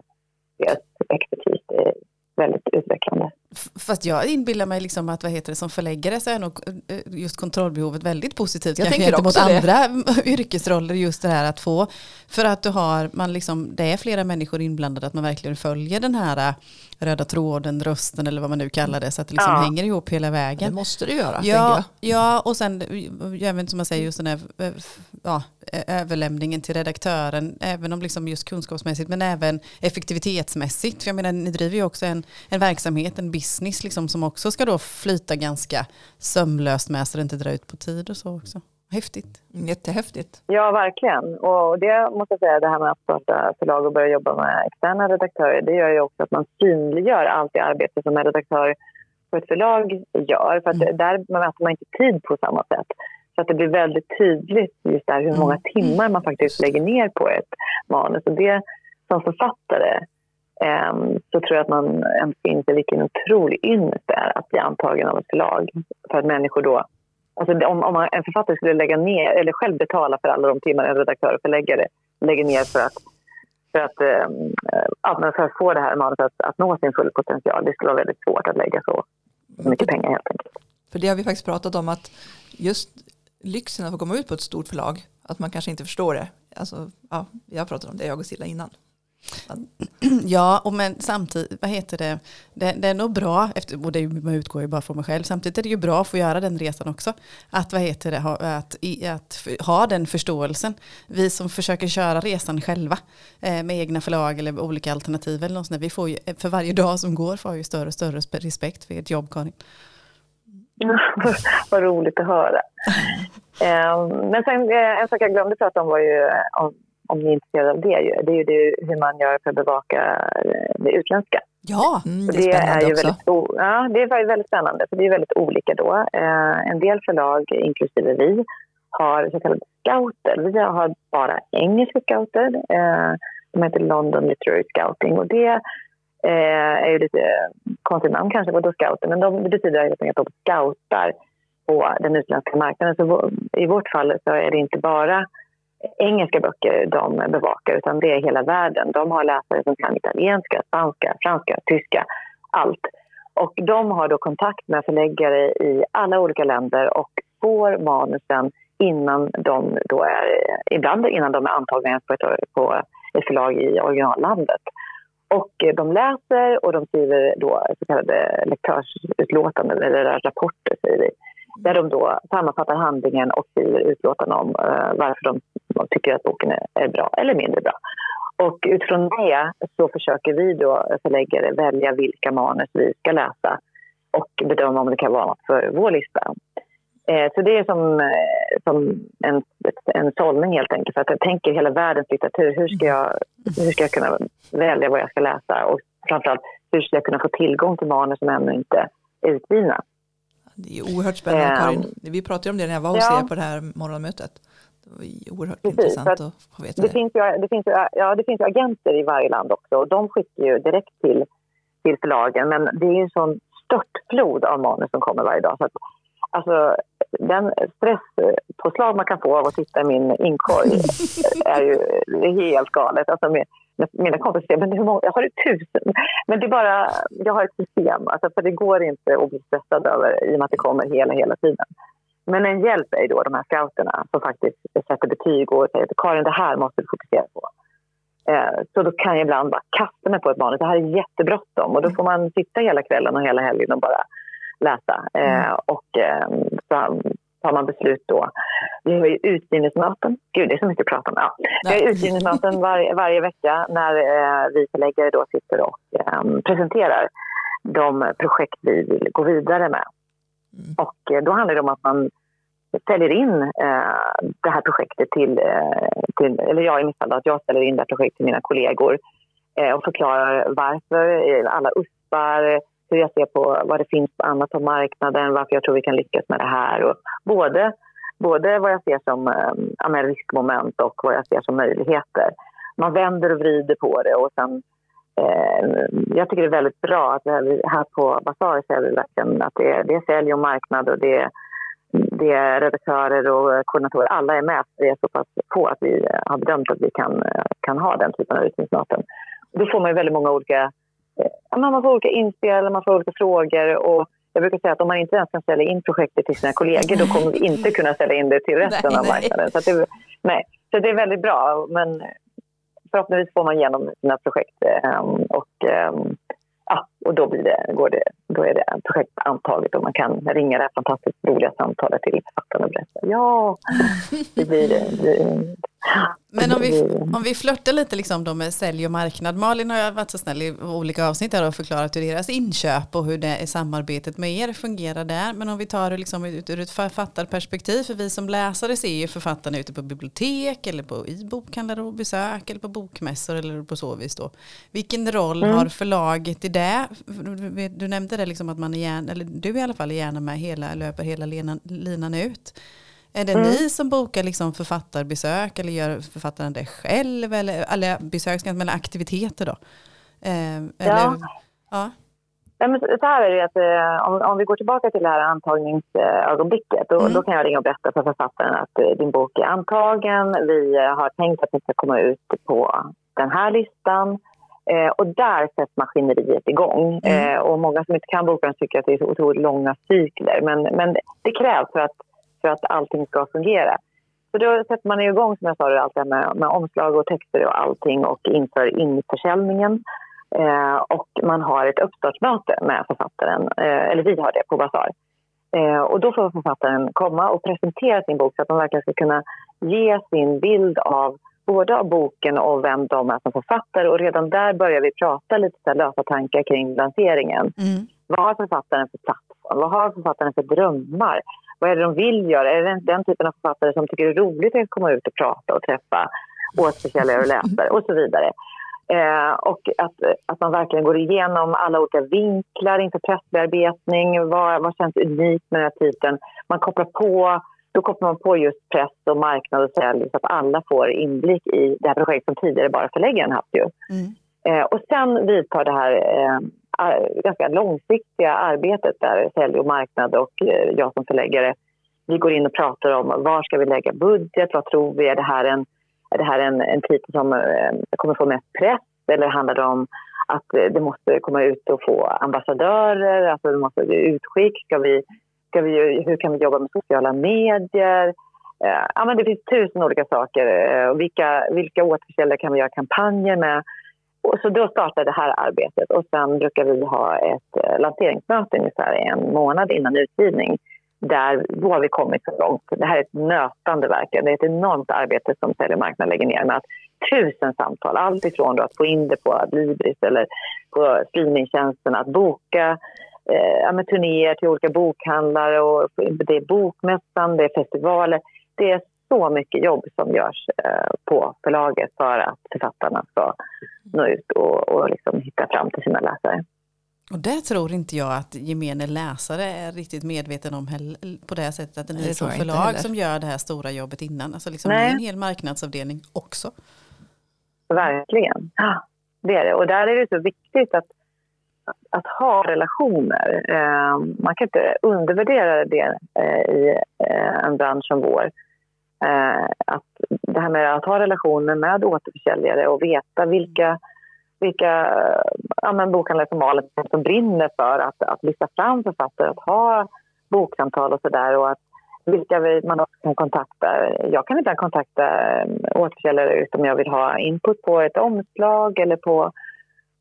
deras expertis. Är väldigt utvecklande. Fast jag inbillar mig liksom att vad heter det, som förläggare så är nog eh, just kontrollbehovet väldigt positivt. Jag tänker också mot andra yrkesroller just det här att få. För att du har, man liksom, det är flera människor inblandade, att man verkligen följer den här röda tråden, rösten eller vad man nu kallar det, så att det liksom ja. hänger ihop hela vägen. Det måste det göra. Ja, ja och sen även som man säger just den här ja, överlämningen till redaktören, även om liksom just kunskapsmässigt men även effektivitetsmässigt. För jag menar, ni driver ju också en, en verksamhet, en business liksom, som också ska då flyta ganska sömlöst med så det inte drar ut på tid och så också. Häftigt. Jättehäftigt. Ja, verkligen. Och det måste jag säga, det här med att starta förlag och börja jobba med externa redaktörer, det gör ju också att man synliggör allt det arbete som en redaktör på ett förlag gör. För att mm. där mäter man inte tid på samma sätt. Så att det blir väldigt tydligt just där hur många mm. timmar man faktiskt lägger ner på ett manus. Och det som författare um, så tror jag att man inser vilken otrolig ynnest det är att bli antagen av ett förlag. För att människor då Alltså om, om en författare skulle lägga ner, eller själv betala för alla de timmar en redaktör och förläggare lägger ner för att, för att, äh, för att få det här manuset att, att nå sin fulla potential, det skulle vara väldigt svårt att lägga så mycket pengar helt enkelt. För det har vi faktiskt pratat om att just lyxen att få komma ut på ett stort förlag, att man kanske inte förstår det. Alltså, ja, jag har pratat om det, jag och Silla innan. Ja, och men samtidigt, vad heter det, det, det är nog bra, efter, och det man utgår ju bara från mig själv, samtidigt är det ju bra att få göra den resan också. Att, vad heter det, ha, att, att, ha den förståelsen. Vi som försöker köra resan själva eh, med egna förlag eller olika alternativ eller något sånt, vi får ju, eh, för varje dag som går får ju större och större respekt för ert jobb, Karin. Vad roligt att höra. um, men sen, eh, en sak jag glömde prata om var ju eh, om om ni är intresserade av det, det är ju det, hur man gör för att bevaka eh, det utländska. Ja, mm, det är spännande det är ju också. Väldigt, ja, det är väldigt spännande, för det är väldigt olika då. Eh, en del förlag, inklusive vi, har så kallade scouter. Vi har bara engelska scouter. Eh, de heter London Literary Scouting och det Eh, är ju lite konstigt namn kanske, på scouter? Men de, det betyder helt enkelt att de scoutar på den utländska marknaden. Så I vårt fall så är det inte bara engelska böcker de bevakar utan det är hela världen. De har läsare som kan italienska, spanska, franska, tyska, allt. Och de har då kontakt med förläggare i alla olika länder och får manusen innan de då är, ibland innan de är antagna på ett, på ett förlag i originallandet. Och eh, de läser och de skriver då så kallade lektörsutlåtanden eller rapporter säger vi där de då sammanfattar handlingen och skriver utlåtanden om uh, varför de, de, tycker att boken är, är, bra eller mindre bra. Och utifrån det så försöker vi då förläggare välja vilka manus vi ska läsa och bedöma om det kan vara något för vår lista. Eh, så det är som, eh, som en, en sållning helt enkelt. För att jag tänker hela världens litteratur. Hur ska, jag, hur ska jag kunna välja vad jag ska läsa? Och framförallt, hur ska jag kunna få tillgång till manus som ännu inte är utgivna? Det är oerhört spännande um, Karin. Vi pratade om det när jag var hos ja. er på det här morgonmötet. Det var oerhört Precis, intressant att, få veta det. Det finns, ju, det, finns ju, ja, det finns ju agenter i varje land också och de skickar ju direkt till, till förlagen. Men det är en sån störtflod av manus som kommer varje dag. Så att, alltså, den stresspåslag man kan få av att titta i min inkorg är ju är helt galet. Alltså med, mina kompisar säger, men hur många, jag har tusen. Men det är bara, jag har ett system, alltså, för det går inte att bli stressad över i och med att det kommer hela, hela tiden. Men en hjälp är då de här scouterna som faktiskt sätter betyg och säger att Karin, det här måste du fokusera på. Eh, så då kan jag ibland bara kasta mig på ett manus. Det här är jättebråttom och då får man sitta hela kvällen och hela helgen och bara läsa. Eh, mm. och eh, så tar man beslut då. Vi har ju utgivningsmöten. Gud, det är så mycket att prata om. Ja. Vi har utgivningsmöten var, varje vecka när eh, vi förläggare då sitter och eh, presenterar de projekt vi vill gå vidare med. Mm. Och eh, då handlar det om att man ställer in eh, det här projektet till, eh, till, eller jag i mitt fall, att jag ställer in det här projektet till mina kollegor eh, och förklarar varför, eh, alla USPar, hur jag ser på vad det finns annat på marknaden, varför jag tror vi kan lyckas med det här. Och både, både vad jag ser som eh, riskmoment och vad jag ser som möjligheter. Man vänder och vrider på det och sen ehm, jag tycker det är väldigt bra att vi här på Basar ser vi verkligen att det är, det är sälj och marknad och det är, det är redaktörer och koordinatorer. Alla är med. Vi är så pass få att vi har bedömt att vi kan, kan ha den typen av utbildningsmöten. Då får man väldigt många olika eh, man får olika inspel, man får olika frågor och jag brukar säga att om man inte ens kan ställa in projektet till sina kollegor då kommer vi inte kunna ställa in det till resten nej, av marknaden. Så det, nej. så det är väldigt bra, men förhoppningsvis får man igenom sina projekt. Ehm, och, ehm, ja, och då, blir det, går det, då är det projekt antaget och man kan ringa det här fantastiskt roliga samtalet till författaren och berätta. Ja, det blir det. Men om vi, om vi flörtar lite liksom då med sälj och marknad. Malin har varit så snäll i olika avsnitt här och förklarat hur deras inköp och hur det samarbetet med er fungerar där. Men om vi tar det liksom ur ett författarperspektiv, för vi som läsare ser ju författarna ute på bibliotek eller på i bokhandlar och besök eller på bokmässor eller på så vis då. Vilken roll mm. har förlaget i det? Du nämnde det liksom att man är gärna, eller du i alla fall är gärna med hela, löper hela linan, linan ut. Är det mm. ni som bokar liksom författarbesök eller gör författaren det själv? Eller, eller besök, men aktiviteter då? Eh, eller, ja. ja. Ja, men så här är det att eh, om, om vi går tillbaka till det här antagningsögonblicket då, mm. då kan jag ringa och berätta för författaren att eh, din bok är antagen. Vi eh, har tänkt att den ska komma ut på den här listan. Eh, och där sätts maskineriet igång. Mm. Eh, och många som inte kan boken tycker att det är så otroligt långa cykler. Men, men det krävs för att för att allting ska fungera. Så då sätter man igång som jag sa, allt det med, med omslag och texter och allting och inför införsäljningen. Eh, och man har ett uppstartsmöte med författaren, eh, eller vi har det på Basar. Eh, och då får författaren komma och presentera sin bok så att man verkligen ska kunna ge sin bild av både av boken och vem de är som författare. Och redan där börjar vi prata lite så lösa tankar kring lanseringen. Mm. Vad har författaren för plattform? Vad har författaren för drömmar? Vad är det de vill göra? Är det den typen av författare som tycker det är roligt att komma ut och prata och träffa återförsäljare och läsare och så vidare? Eh, och att, att man verkligen går igenom alla olika vinklar inför pressbearbetning. Vad, vad känns unikt med den här titeln? Man kopplar på, då kopplar man på just press och marknad och sälj så att alla får inblick i det här projektet som tidigare bara förläggaren haft. Ju. Mm. Eh, och sen vidtar det här eh, Eh, ganska långsiktiga arbetet där sälj och marknad och eh, jag som förläggare vi går in och pratar om var ska vi lägga budget, vad tror vi, är det här en, är det här en, en titel som eh, kommer få mest press eller handlar det om att det måste komma ut och få ambassadörer, alltså det måste bli utskick, ska vi, ska vi, hur kan vi jobba med sociala medier? Ja, men det finns tusen olika saker. Vilka, vilka återförsäljare kan vi göra kampanjer med? Och så då startar det här arbetet och sen brukar vi ha ett eh, lanseringsmöte ungefär en månad innan utgivning. Där, då har vi kommit så långt. Det här är ett nötande verk. Det är ett enormt arbete som Sälj och marknad lägger ner med att tusen samtal. Allt ifrån att få in det på Adlibris eller på streamingtjänsten, att boka eh, turnéer till olika bokhandlare och det är bokmässan, det är festivaler. Det är så mycket jobb som görs eh, på förlaget för att författarna ska nå ut och, och liksom hitta fram till sina läsare. Och det tror inte jag att gemene läsare är riktigt medveten om på det sättet att det är ett förlag som gör det här stora jobbet innan. Alltså liksom det är en hel marknadsavdelning också. Verkligen, ja, det är det. Och där är det så viktigt att, att ha relationer. Eh, man kan inte undervärdera det eh, i en bransch som vår. Eh, att det här med att ha relationer med återförsäljare och veta vilka, vilka eh, ja, men bokhandlare som Malin som brinner för att, att lyfta fram författare, att ha boksamtal och sådär och att vilka man också kan kontakta. Jag kan inte kontakta eh, återförsäljare utom jag vill ha input på ett omslag eller på,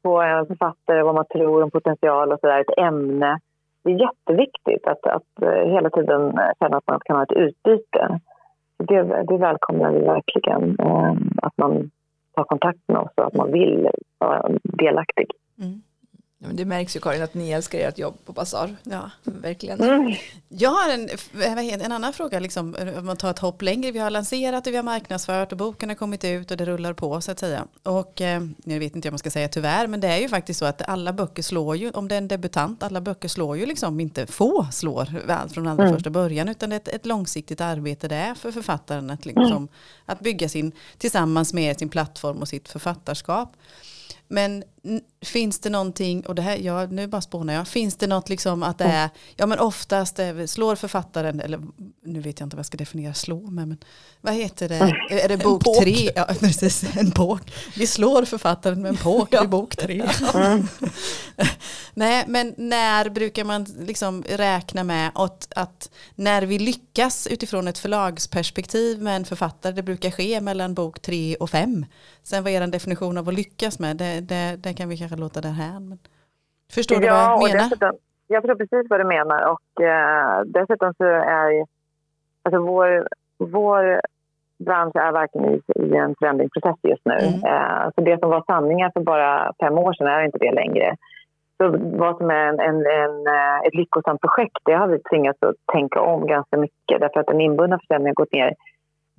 på en författare, vad man tror om potential och sådär, ett ämne. Det är jätteviktigt att, att eh, hela tiden känna att man kan ha ett utbyte det, det välkomnar vi verkligen. Eh, att man tar kontakt med oss och att man vill vara delaktig. Mm. Ja, men det märks ju Karin att ni älskar ert jobb på Basar. Ja, verkligen. Mm. Jag har en, en annan fråga, liksom, om man tar ett hopp längre. Vi har lanserat och vi har marknadsfört och boken har kommit ut och det rullar på så att säga. Och eh, jag vet inte om man ska säga tyvärr, men det är ju faktiskt så att alla böcker slår ju, om det är en debutant, alla böcker slår ju liksom inte, få slår från allra mm. första början, utan det är ett, ett, långsiktigt arbete det är för författaren att, liksom, mm. att bygga sin, tillsammans med sin plattform och sitt författarskap. Men finns det någonting, och det här, ja, nu bara spånar jag, finns det något liksom att det är, ja men oftast är, slår författaren, eller nu vet jag inte vad jag ska definiera slå med, men vad heter det, är det bok tre? Ja, precis, en bok. Vi slår författaren med en påk ja. i bok tre. Mm. Nej, men när brukar man liksom räkna med att, att när vi lyckas utifrån ett förlagsperspektiv med en författare, det brukar ske mellan bok tre och fem. Sen vad är definition av att lyckas med, det, det, det kan vi kanske låta det här. Men förstår du ja, vad jag menar? Dessutom, jag förstår precis vad du menar och eh, dessutom så är alltså vår, vår bransch är verkligen i, i en förändringsprocess just nu. Mm. Eh, så det som var sanningar för bara fem år sedan är inte det längre. Så vad som är en, en, en, eh, ett lyckosamt projekt, det har vi tvingats att tänka om ganska mycket därför att den inbundna försäljningen har gått ner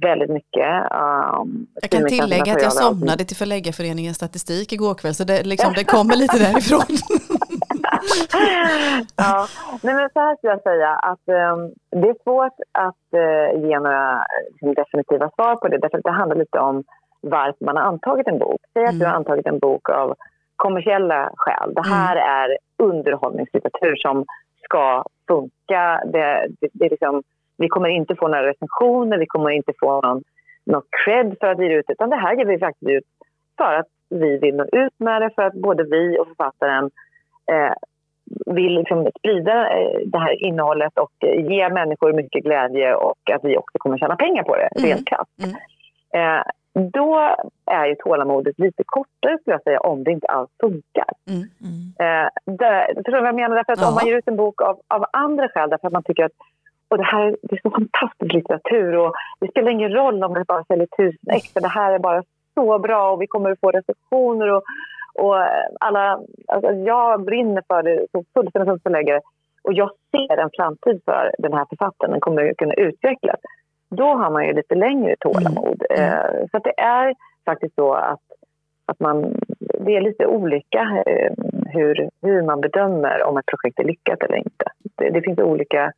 väldigt mycket. Um, jag kan tillägga att jag somnade till Förläggarföreningens statistik igår kväll så det, liksom, det kommer lite därifrån. ja, Nej, men så här skulle jag säga att um, det är svårt att uh, ge några definitiva svar på det därför att det handlar lite om varför man har antagit en bok. Säg att mm. du har mm. antagit en bok av kommersiella skäl. Det här mm. är underhållningslitteratur som ska funka. Det, det, det är liksom, vi kommer inte få några recensioner, vi kommer inte få någon, någon cred för att vi ger ut utan det här ger vi faktiskt ut för att vi vill nå ut med det, för att både vi och författaren eh, vill liksom sprida eh, det här innehållet och ge människor mycket glädje och att vi också kommer tjäna pengar på det, mm. rent krasst. Mm. Eh, då är ju tålamodet lite kortare skulle jag säga om det inte alls funkar. Mm. Mm. Eh, det, förstår du vad jag menar? Därför att ja. om man ger ut en bok av, av andra skäl, därför att man tycker att och det här det är så fantastisk litteratur och det spelar ingen roll om det bara säljer tusen ex för det här är bara så bra och vi kommer att få recensioner och, och alla, alltså jag brinner för det så fullständigt som förläggare och jag ser en framtid för den här författaren, den kommer att kunna utvecklas. Då har man ju lite längre tålamod. Mm. Mm. Så det är faktiskt så att, att man, det är lite olika eh, hur, hur man bedömer om ett projekt är lyckat eller inte. Det, det finns olika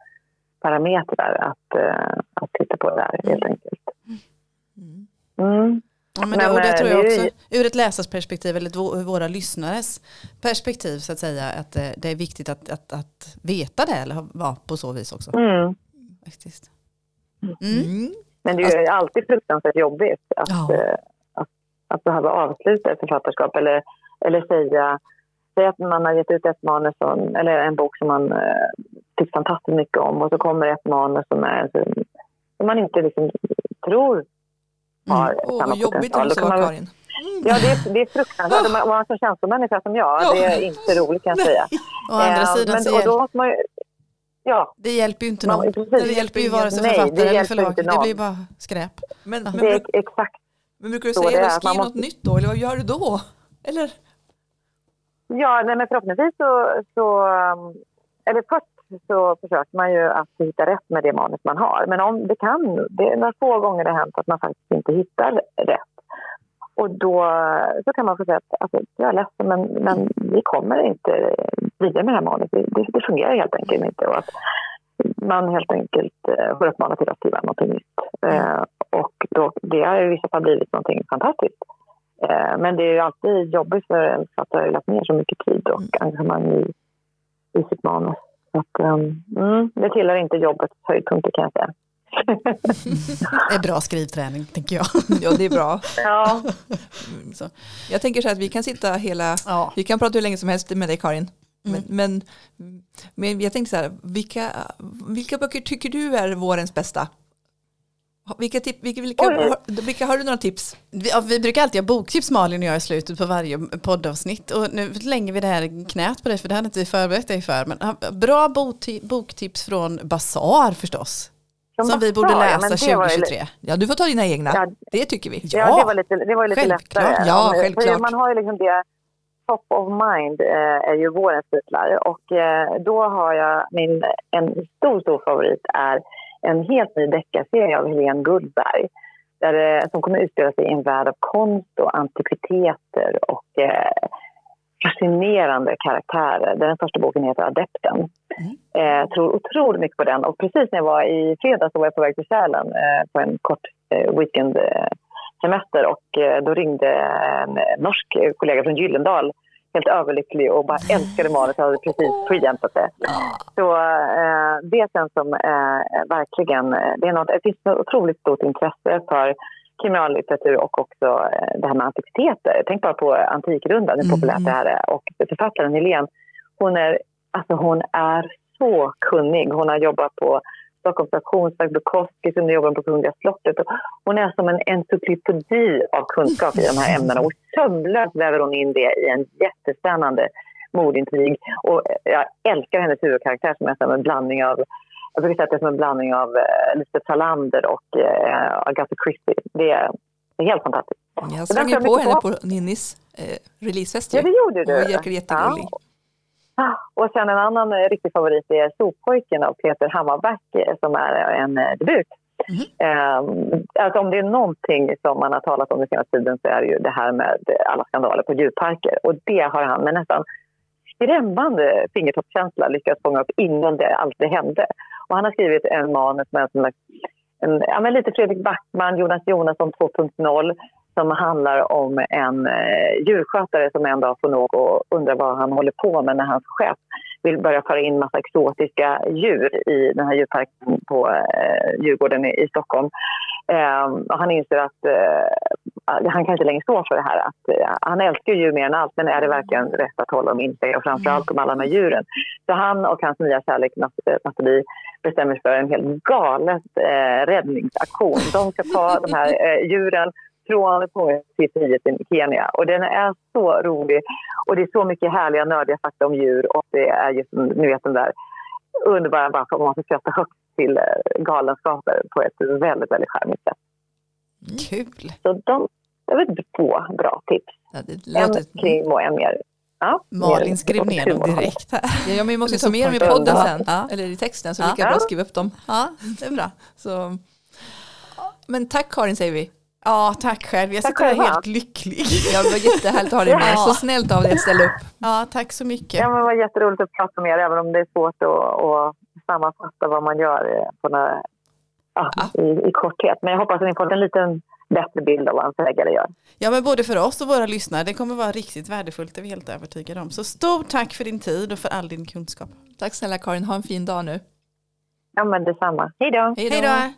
parametrar att, uh, att titta på där helt enkelt. Mm. Mm. Ja, men det, och det tror jag också, ur ett läsarsperspektiv eller våra lyssnares perspektiv så att säga, att eh, det är viktigt att, att, att veta det eller vara på så vis också. Mm. Faktiskt. Mm. mm. Men det är ju alltid fruktansvärt jobbigt att, ja. Eh, att, att behöva avsluta ett författarskap eller, eller säga Säg att man har gett ut ett manus eller en bok som man tycker fantastiskt mycket om och så kommer ett manus som, är, som man inte liksom tror har mm. samma oh, jobbigt potential. Jobbigt man, Karin. Mm. Ja, det är, det är fruktansvärt. Om man är så känslomänniska som jag, ja. det är inte roligt kan jag säga. Å andra eh, sidan men, så och då måste man ju, ja. Det hjälper ju inte någon. Man, precis, det hjälper ju vare sig författare eller förlag. Det blir bara skräp. Men, men, det är exakt men brukar du säga att skriv något nytt då, eller vad gör du då? Eller? Ja, nej, men förhoppningsvis så, så... Um, eller först så försöker man ju att hitta rätt med det manus man har. Men om det kan, det är några få gånger det har hänt att man faktiskt inte hittar rätt. Och då så kan man få säga att alltså, jag är ledsen men, men vi kommer inte vidare med det här manuset. Det, det fungerar helt enkelt inte. Och att man helt enkelt eh, får uppmana till att skriva något nytt. Eh, och då, det har i vissa fall blivit något fantastiskt. Eh, men det är ju alltid jobbigt för en författare att lagt ner så mycket tid och engagemang i, i sitt manus. Att, um, det tillhör inte jobbets höjdpunkter kan jag säga. det är bra skrivträning tänker jag. Ja det är bra. Ja. Så. Jag tänker så här att vi kan sitta hela, ja. vi kan prata hur länge som helst med dig Karin. Mm. Men, men, men jag tänkte så här, vilka, vilka böcker tycker du är vårens bästa? Vilka, tip, vilka, vilka, har, vilka, har du några tips? Vi, vi, brukar alltid ha boktips Malin och jag i slutet på varje poddavsnitt och nu lägger vi det här knät på dig för det hade inte vi förberett dig för. Men bra boktips från Basar förstås. Som, som vi borde läsa ja, 2023. Ja du får ta dina egna, ja, det tycker vi. Ja, ja det var lite, det var lite självklart. lättare. Ja, självklart. Man har ju liksom det, top of mind eh, är ju vårens titlar och eh, då har jag min, en stor, stor favorit är en helt ny deckarserie av Helene Gullberg där, som kommer utspela sig i en värld av konst och antikviteter och eh, fascinerande karaktärer. Den första boken heter Adepten. Mm. Eh, tror otroligt mycket på den. Och precis när jag var i fredags var jag på väg till Sälen eh, på en kort eh, weekendsemester och eh, då ringde en norsk kollega från Gyllendal helt överlycklig och bara älskade manuset och hade precis preemptat det. Så eh, det känns som eh, verkligen, det, är något, det finns ett otroligt stort intresse för kriminallitteratur och också eh, det här med antikviteter. Tänk bara på Antikrundan, hur populärt det här är. Och författaren Helene, hon är, alltså hon är så kunnig. Hon har jobbat på Stockholms auktionsverk, Bukowskis, hon jobbar på Kungliga slottet. Hon är som en encyklopedi av kunskap i de här ämnena och sömlöst väver hon in det i en jättespännande mordintrig. Och jag älskar hennes huvudkaraktär som är som en blandning av jag brukar säga att det är som en blandning av uh, Lisbeth Salander och uh, Agatha Christie. Det är, det är helt fantastiskt. Jag sprang ju på henne på, Ninnis eh, releasefest. Ja, det gjorde du. Hon verkar jättegullig. Ja. Och sen en annan eh, riktig favorit är Soppojken av Peter Hammarback eh, som är en eh, debut. Mm. Um, alltså om det är någonting som man har talat om den senaste tiden så är det ju det här med alla skandaler på djurparker. Och det har han med nästan skrämmande fingertoppskänsla lyckats fånga upp innan det allt det hände. Och han har skrivit en manus med en, en, ja, lite Fredrik Backman, Jonas Jonasson 2.0 som handlar om en eh, djurskötare som en dag får nog och undrar vad han håller på med när hans chef vill börja föra in massa exotiska djur i den här djurparken på eh, Djurgården i, i Stockholm. Eh, och han inser att eh, han kan inte längre stå för det här. Att, eh, han älskar djur mer än allt, men är det verkligen rätt att hålla dem instängda och framförallt om alla de här djuren? Så han och hans nya kärlek eh, Nathalie bestämmer sig för en helt galet eh, räddningsaktion. De ska ta de här eh, djuren från fångelstifteriet i Kenya. Och den är så rolig. Och det är så mycket härliga, nördiga fakta om djur. Och det är just, ni vet den där underbara varför man får skratta högt till eh, galenskaper på ett väldigt, väldigt charmigt sätt. Kul! Så de, jag vet två bra tips. Ja, låter... En krim och en mer Ja, Malin skrev ner dem direkt här. Ja, men vi måste ta med dem i podden sen, ja. eller i texten, så ja. lika bra skriva upp dem. Ja, det är bra. Så. Men tack Karin säger vi. Ja, tack själv. Jag sitter här helt lycklig. Ja, det var jättehärligt att ha dig med. Så snällt av dig att ställa upp. Ja, tack så mycket. Ja, men det var jätteroligt att prata med er, även om det är svårt att, att sammanfatta vad man gör på några, ja, ja. I, i, korthet. Men jag hoppas att ni får en liten bättre bild av vad en förläggare gör. Ja, men både för oss och våra lyssnare. Det kommer vara riktigt värdefullt, det är vi helt övertygade om. Så stort tack för din tid och för all din kunskap. Tack snälla Karin, ha en fin dag nu. Ja, men detsamma. Hej då. Hej då.